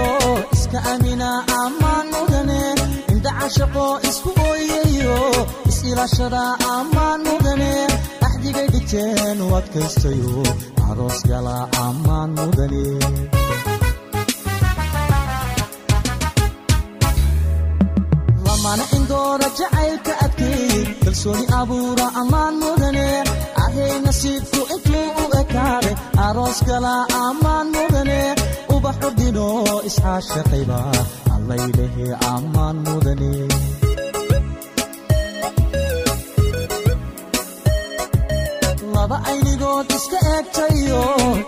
eegtayo iska amina ammaan mudane indhaca shaqo isku ooyayo is-ilaashada ammaan mudane axdigay dhigteen u adkaystayo aroos gala ammaan mudane lamana indoora jacaylka adkeey kalsooni abuura ammaan mudane ahay nasiibku intuu u ekaade aroos gala ammaan mudane ubaxu dhino isxaashaqayba allaylehe ammaan mudane. Laba aynigood iska eegtayo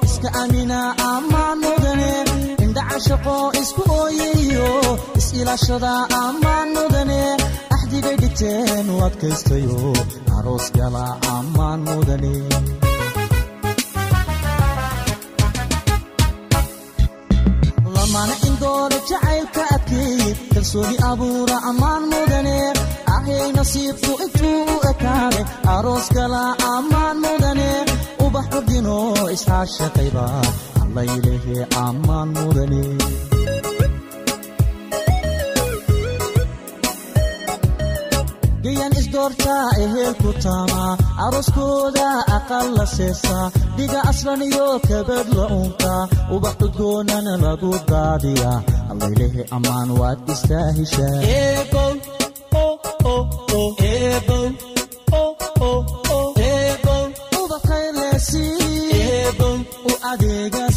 iska amina ammaan mudane. Indhaca shaqo isku ooyayo is-ilaashada ammaan mudane. Axdigay dhigteen u adkaystayo aroos gala ammaan mudane indoora jacaylka adkeey kalsooni abuura ammaan mudane. Ahay nasiibku intuu u ekaade aroos gala ammaan mudane. Ubax ordino isxaashaqayba allaylehe ammaan mudane gayan isdoortaa ehelku taamaa arooskooda aqal la seesaa dhiga aslan iyo kabad la uuntaa ubax udgoonana lagu daadiyaa allaylehe ammaan waad istaahishaa u adeegasi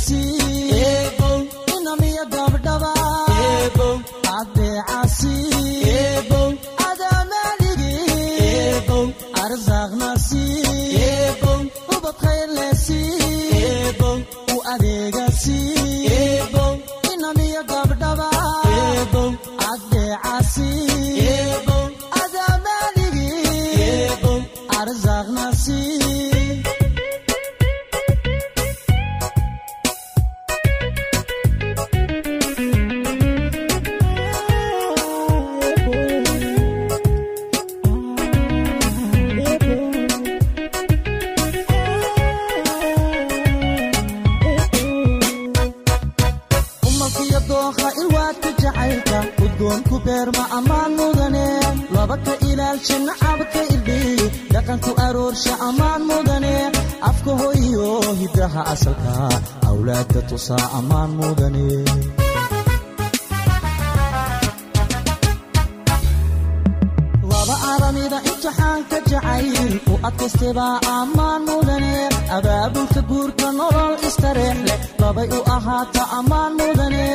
aramida imtixaanka jacayl u adkaystebaa ammaan mudane abaabulka guurka nolol istareex leh labay u ahaata ammaan mudane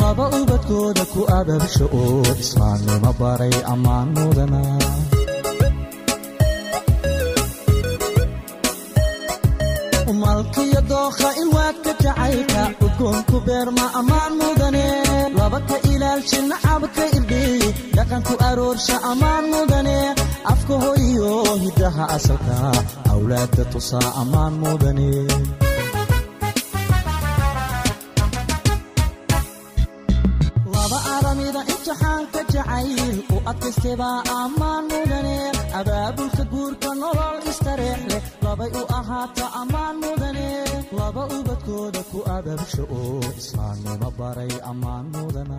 laba ubadkooda ku ababsho oo islaamnimo baray ammaan mudana malkiyo dookha ilwaadka jacaylka udgoonku beerma ammaan mudane laba ka ilaalsha nacabka irdhiy dhaqanku aroorsha ammaan mudane. Afka hoyo hiddaha asalka. Awlaadka tusaa ammaan mudane. Laba aramida imtixaanka jacayl u adkaystebaa ammaan mudane. Abaabulka guurka nolol istareex leh labay u ahaata ammaan mudane. Laba ubadkooda ku ababsho oo islaamnimo baray ammaan mudana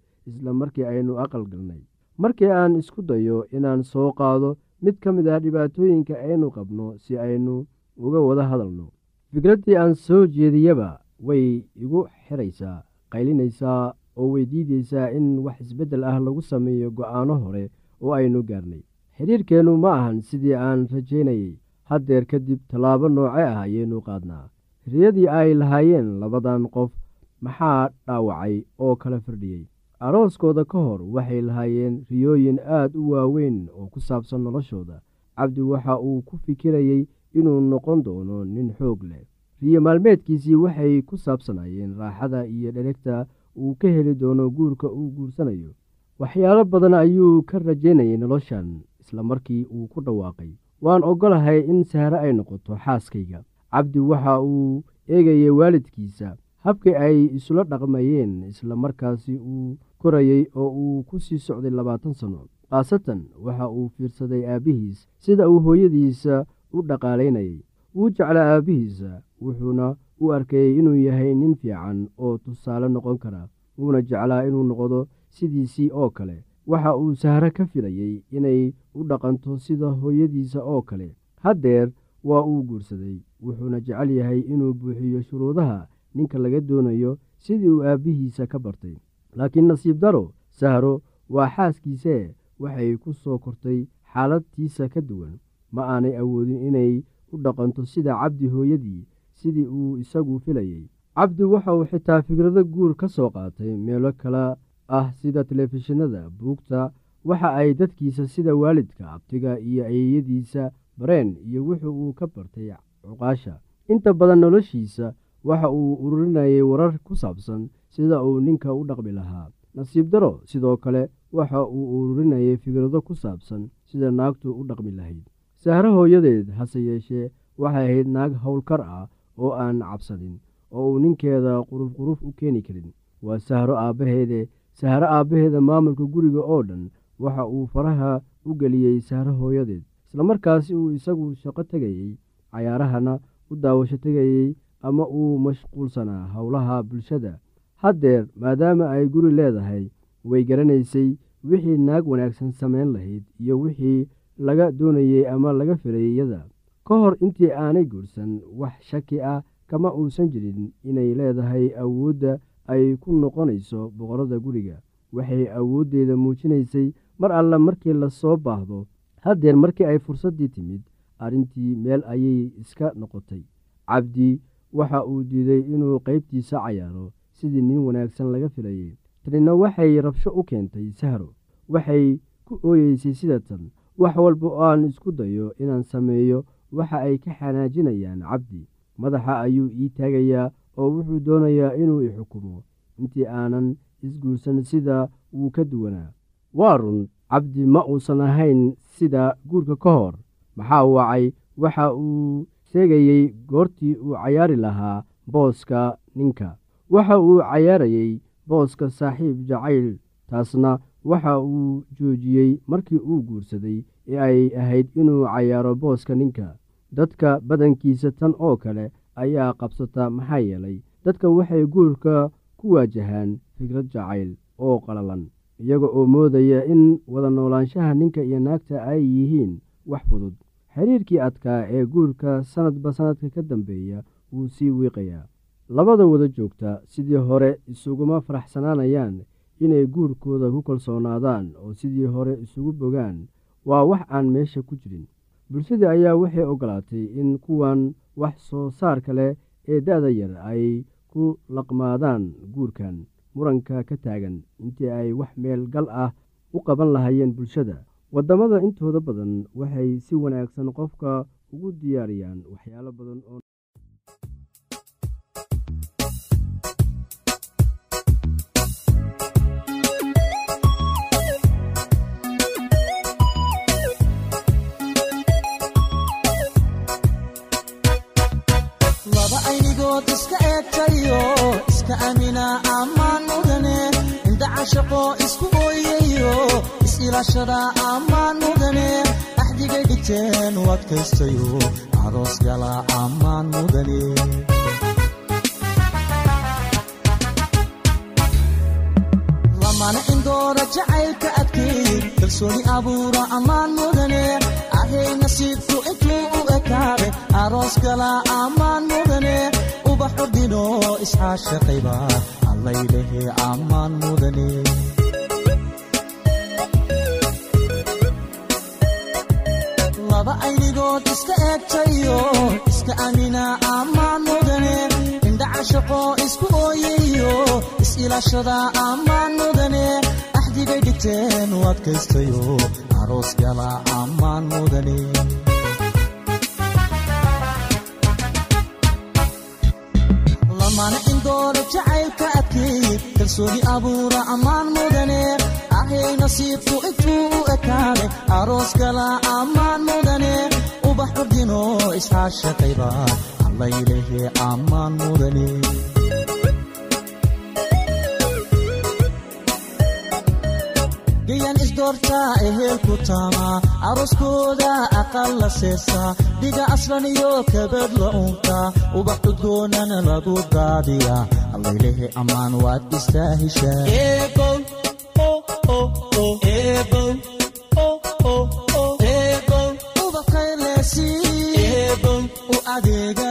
isla markii aynu aqal galnay. Markii aan isku dayo inaan soo qaado mid ka mid ah dhibaatooyinka aynu qabno si aynu uga wada hadalno. Fikraddii aan soo jeediyaba way igu xiraysaa qaylinaysaa oo way diidaysaa in wax isbeddel ah lagu sameeyo go'aano hore oo aynu gaarnay. Xidhiirkeennu ma ahan sidii aan rajaynayay. Haddeer kadib tallaabo nooce ah ayaynu qaadnaa. Riyadii ay lahaayeen labadan qof maxaa dhaawacay oo kala firdhiyey arooskooda ka hor waxay lahaayeen riyooyin aad u waaweyn oo ku saabsan noloshooda. Cabdi waxa uu ku fikirayey inuu noqon doono nin xoog leh. Riyo maalmeedkiisii waxay ku saabsanayeen raaxada iyo dheregta uu ka heli doono guurka uu guursanayo. Waxyaalo badan ayuu ka rajaynayay noloshan isla markii uu ku dhawaaqay. Waan oggolahay in sahre ay noqoto xaaskayga. Cabdi waxa uu eegayay waalidkiisa habkii ay isula dhaqmayeen isla markaasi uu korayey oo uu ku sii socday labaatan sanno khaasatan waxa uu fiirsaday aabbihiis sida uu hooyadiisa u dhaqaalaynayay. Wuu jeclaa aabbihiisa wuxuuna u arkayey inuu yahay nin fiican oo tusaale noqon kara wuuna jeclaa inuu noqdo sidiisii oo kale. Waxa uu sahre ka filayey inay u dhaqanto sida hooyadiisa oo kale. Haddeer waa uu guursaday wuxuuna jecel yahay inuu buuxiyo shuruudaha ninka laga doonayo sidii uu aabbihiisa ka bartay laakiin nasiib daro sahro waa xaaskiisee waxay ku soo kortay xaaladtiisa ka duwan. Ma aanay awoodin inay u dhaqanto sida cabdi hooyadii sidii uu isagu filayey cabdi waxa uu xitaa fikrado guur ka soo qaatay meelo kale ah sida telefishinada buugta waxa ay dadkiisa sida waalidka abtiga iyo ayeeyadiisa bareen iyo wuxuu uu ka bartay cuqaasha. Inta badan noloshiisa waxa uu ururinayay warar ku saabsan sida uu ninka u dhaqmi lahaa. Nasiib daro sidoo kale waxa uu ururinayay fikrado ku saabsan sida naagtu u dhaqmi lahayd. Sahre hooyadeed hase yeeshee waxay ahayd naag howlkar ah oo aan cabsanin oo uu ninkeeda quruf quruf u keeni karin. Waa sahro aabbaheede sahro aabbaheeda maamulka guriga oo dhan waxa uu faraha u geliyey sahro hooyadeed. Islamarkaasi uu isagu shaqo tegayey cayaarahana u daawasho tegayey ama uu mashquulsanaa howlaha bulshada haddeer maadaama ay guri leedahay way garanaysay wixii naag wanaagsan samayn lahayd iyo wixii laga doonayey ama laga filayay iyada. Ka hor intii aanay guursan wax shaki ah kama uusan jirin inay leedahay awoodda ay ku noqonayso boqorada guriga. Waxay awooddeeda muujinaysay mar alle markii la soo baahdo haddeer markii ay fursaddii timid arrintii meel ayay iska noqotay. Cabdi waxa uu diiday inuu qaybtiisa cayaaro sidii nin wanaagsan laga filayay. Tanina waxay rabsho u keentay sahro. Waxay ku ooyeysay sida tan wax walba oo aan isku dayo inaan sameeyo waxa ay ka xanaajinayaan cabdi. Madaxa ayuu ii taagayaa oo wuxuu doonayaa inuu i xukumo. Intii aanan isguursan sida wuu ka duwanaa. Waa run cabdi ma uusan ahayn sida guurka ka hor. Maxaa wacay? Waxa uu sheegayey goortii uu cayaari lahaa booska ninka waxa uu cayaarayey booska saaxiib jacayl taasna waxa uu joojiyey markii uu guursaday ee ay ahayd inuu cayaaro booska ninka. Dadka badankiisa tan oo kale ayaa qabsata maxaa yeelay dadka waxay guurka ku waajahaan fikrad jacayl oo qalalan iyaga oo moodaya in wada noolaanshaha ninka iyo naagta ay yihiin wax fudud. Xiriirkii adkaa ee guurka sanadba sanadka ka dambeeya wuu sii wiiqayaa labada wada joogta sidii hore isuguma faraxsanaanayaan inay guurkooda ku kalsoonaadaan oo sidii hore isugu bogaan waa wax aan meesha ku jirin. Bulshadii ayaa waxay ogolaatay in kuwan wax soo saarka leh ee da-da yar ay ku laqmaadaan guurkan muranka ka taagan intii ay wax meel gal ah u qaban lahaayeen bulshada. Waddamada intooda badan waxay si wanaagsan qofka ugu diyaariyaan waxyaalo badan oo ilaashada ammaan mudane axdigay dhigteen u adkaystayo aroos gala ammaan mudane lamana indoora jacaylka adkeey kalsooni abuura ammaan mudane ahay nasiibku intuu u ekaade aroos gala ammaan mudane ubaxu dhino isxaashaqayba allaylehe ammaan mudane aynigood iska eegtayo iska amina ammaan mudane indhacashaqo isku ooyayo is-ilaashada ammaan mudane axdigay dhigteen u adkaystayo aroos gala ammaan mudane lamana indoora jacaylka adkeey kalsooni abuura ammaan mudane ahay nasiibku intuu u ekaade aroos gala ammaan mudane ubax ordino isxaashaqayba allaylehe ammaan mudane gayan isdoortaa ehelku taamaa arooskooda aqal la seesaa dhiga aslan iyo kabad la unkaa ubax cudgoonana lagu daadiyaa allaylehe ammaan waad istaa heshaa u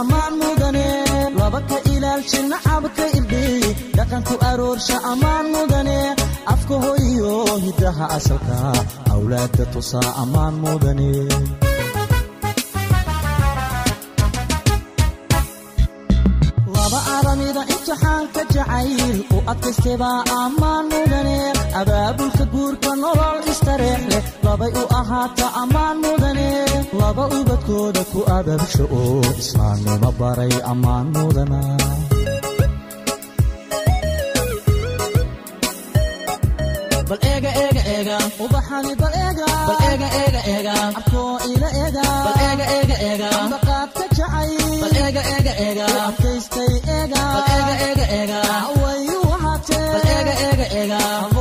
ammaan mudane laba ka ilaalsha nacabka irdhiy dhaqanku aroorsha ammaan mudane afka hoyo hidaha asalka awlaadda tusaa ammaan mudane laba aramida imtixaanka jacayl u adkaystebaa ammaan mudane abaabulka guurka nolol istareex leh labay u ahaata ammaan mudane laba ubadkooda ku ababsha oo islaamnimo baray ammaan mudana bal eega eega eega. Ubaxani bal eega. Bal eega eega eega. Abkoo ila eega. Bal eega eega eega. Ambaqaadka jacay bal eega eega eega. Adkaystay eega. Bal eega eega eega bal eega eega eega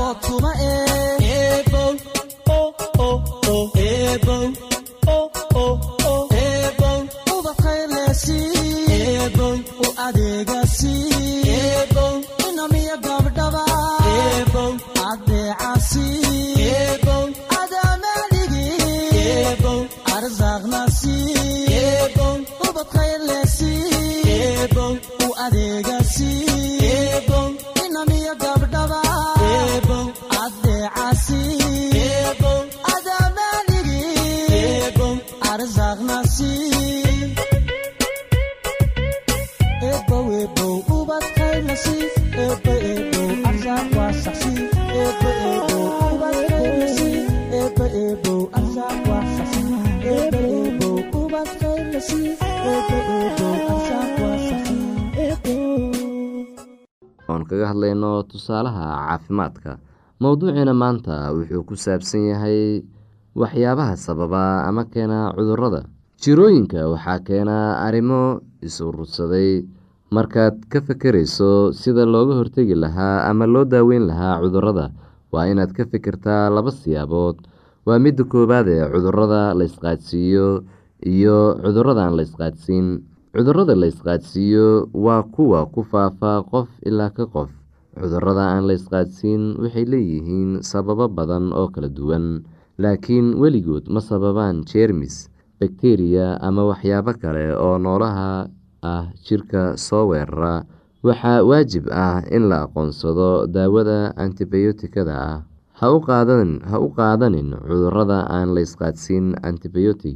kaga hadlayno tusaalaha caafimaadka. Mowduuciina maanta wuxuu ku saabsan yahay waxyaabaha sababa ama keena cudurrada jirooyinka waxaa keena arrimo is-urursaday markaad ka fekerayso sida looga hortegi lahaa ama loo daaweyn lahaa cudurrada waa inaad ka fikirtaa laba siyaabood. Waa midda koowaad ee cudurrada la isqaadsiiyo iyo cudurrada aan la isqaadsiin cudurrada la isqaadsiiyo waa kuwa ku faafa qof ilaa ka qof. Cudurada aan la isqaadsiin waxay leeyihiin sababo badan oo kala duwan laakiin weligood ma sababaan jeermis bakteriya ama waxyaabo kale oo noolaha ah jirka soo weerara. Waxaa waajib ah in la aqoonsado daawada antibiyootikada ah. Ha u qaadanin cudurrada aan la isqaadsiin antibiyootig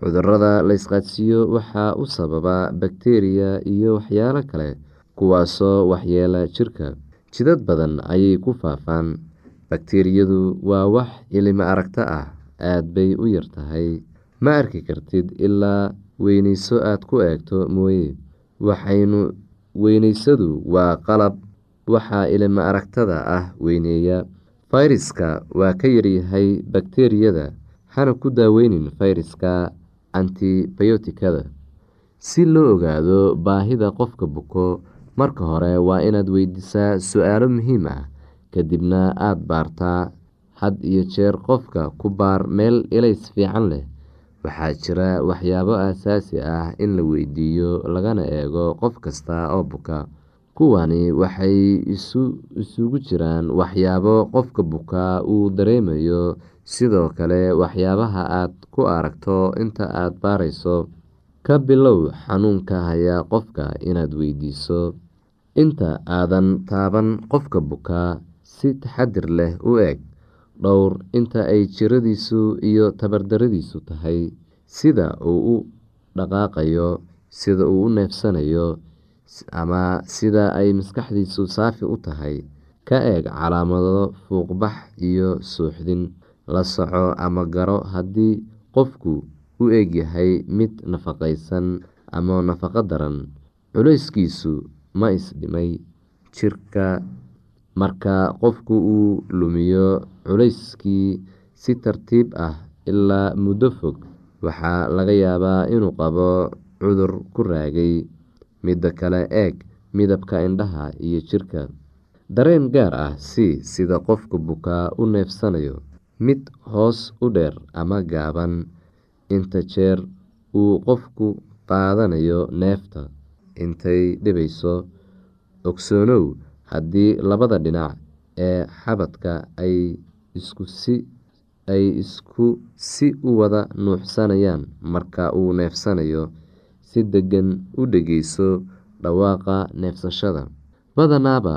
cudurrada la isqaadsiiyo waxaa u sababa bakteriya iyo waxyaalo kale kuwaasoo waxyeela jirka. Jidad badan ayay ku faafaan. Bakteriyadu waa wax ilimo aragto ah aad bay u yar tahay. Ma arki kartid ilaa weyneyso aad ku eegto mooye. Waxaynu weyneysadu waa qalab waxaa ilimo aragtada ah weyneeya. Fayraska waa ka yaryahay bakteriyada hana ku daaweynin fayraska antibiyootikada si loo ogaado baahida qofka buko marka hore waa inaad weydiisaa su'aalo muhiim ah kadibna aada baartaa had iyo jeer qofka ku baar meel ilays fiican leh. Waxaa jira waxyaabo aasaasi ah in la weydiiyo lagana eego qof kasta oo buka. Kuwani waxay isugu jiraan waxyaabo qofka bukaa uu dareemayo sidoo kale waxyaabaha aad ku aragto inta aada baarayso ka bilow xanuunka hayaa qofka inaad weydiiso. Inta aadan taaban qofka bukaa si taxadir leh u eeg dhowr inta ay jiradiisu iyo tabardaradiisu tahay sida uu u dhaqaaqayo sida uu u neefsanayo ama sida ay maskaxdiisu saafi u tahay. Ka eeg calaamado fuuqbax iyo suuxdin la soco ama garo haddii qofku u egyahay mid nafaqaysan ama nafaqo daran. Culeyskiisu ma isdhimay jirka. Marka qofku uu lumiyo culeyskii si tartiib ah ilaa muddo fog waxaa laga yaabaa inuu qabo cudur ku raagay. Midda kale eeg midabka indhaha iyo jirka. Dareen gaar ah si sida qofka bukaa u neefsanayo mid hoos u dheer ama gaaban. Inta jeer uu qofku qaadanayo neefta intay dhibayso ogsoonow haddii labada dhinac ee xabadka ay isku si u wada nuuxsanayaan marka uu neefsanayo si deggan u dhegeyso dhawaaqa neefsashada. Badanaaba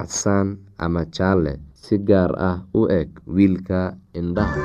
casaan ama jaalle si gaar ah u eg wiilka indhaha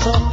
song.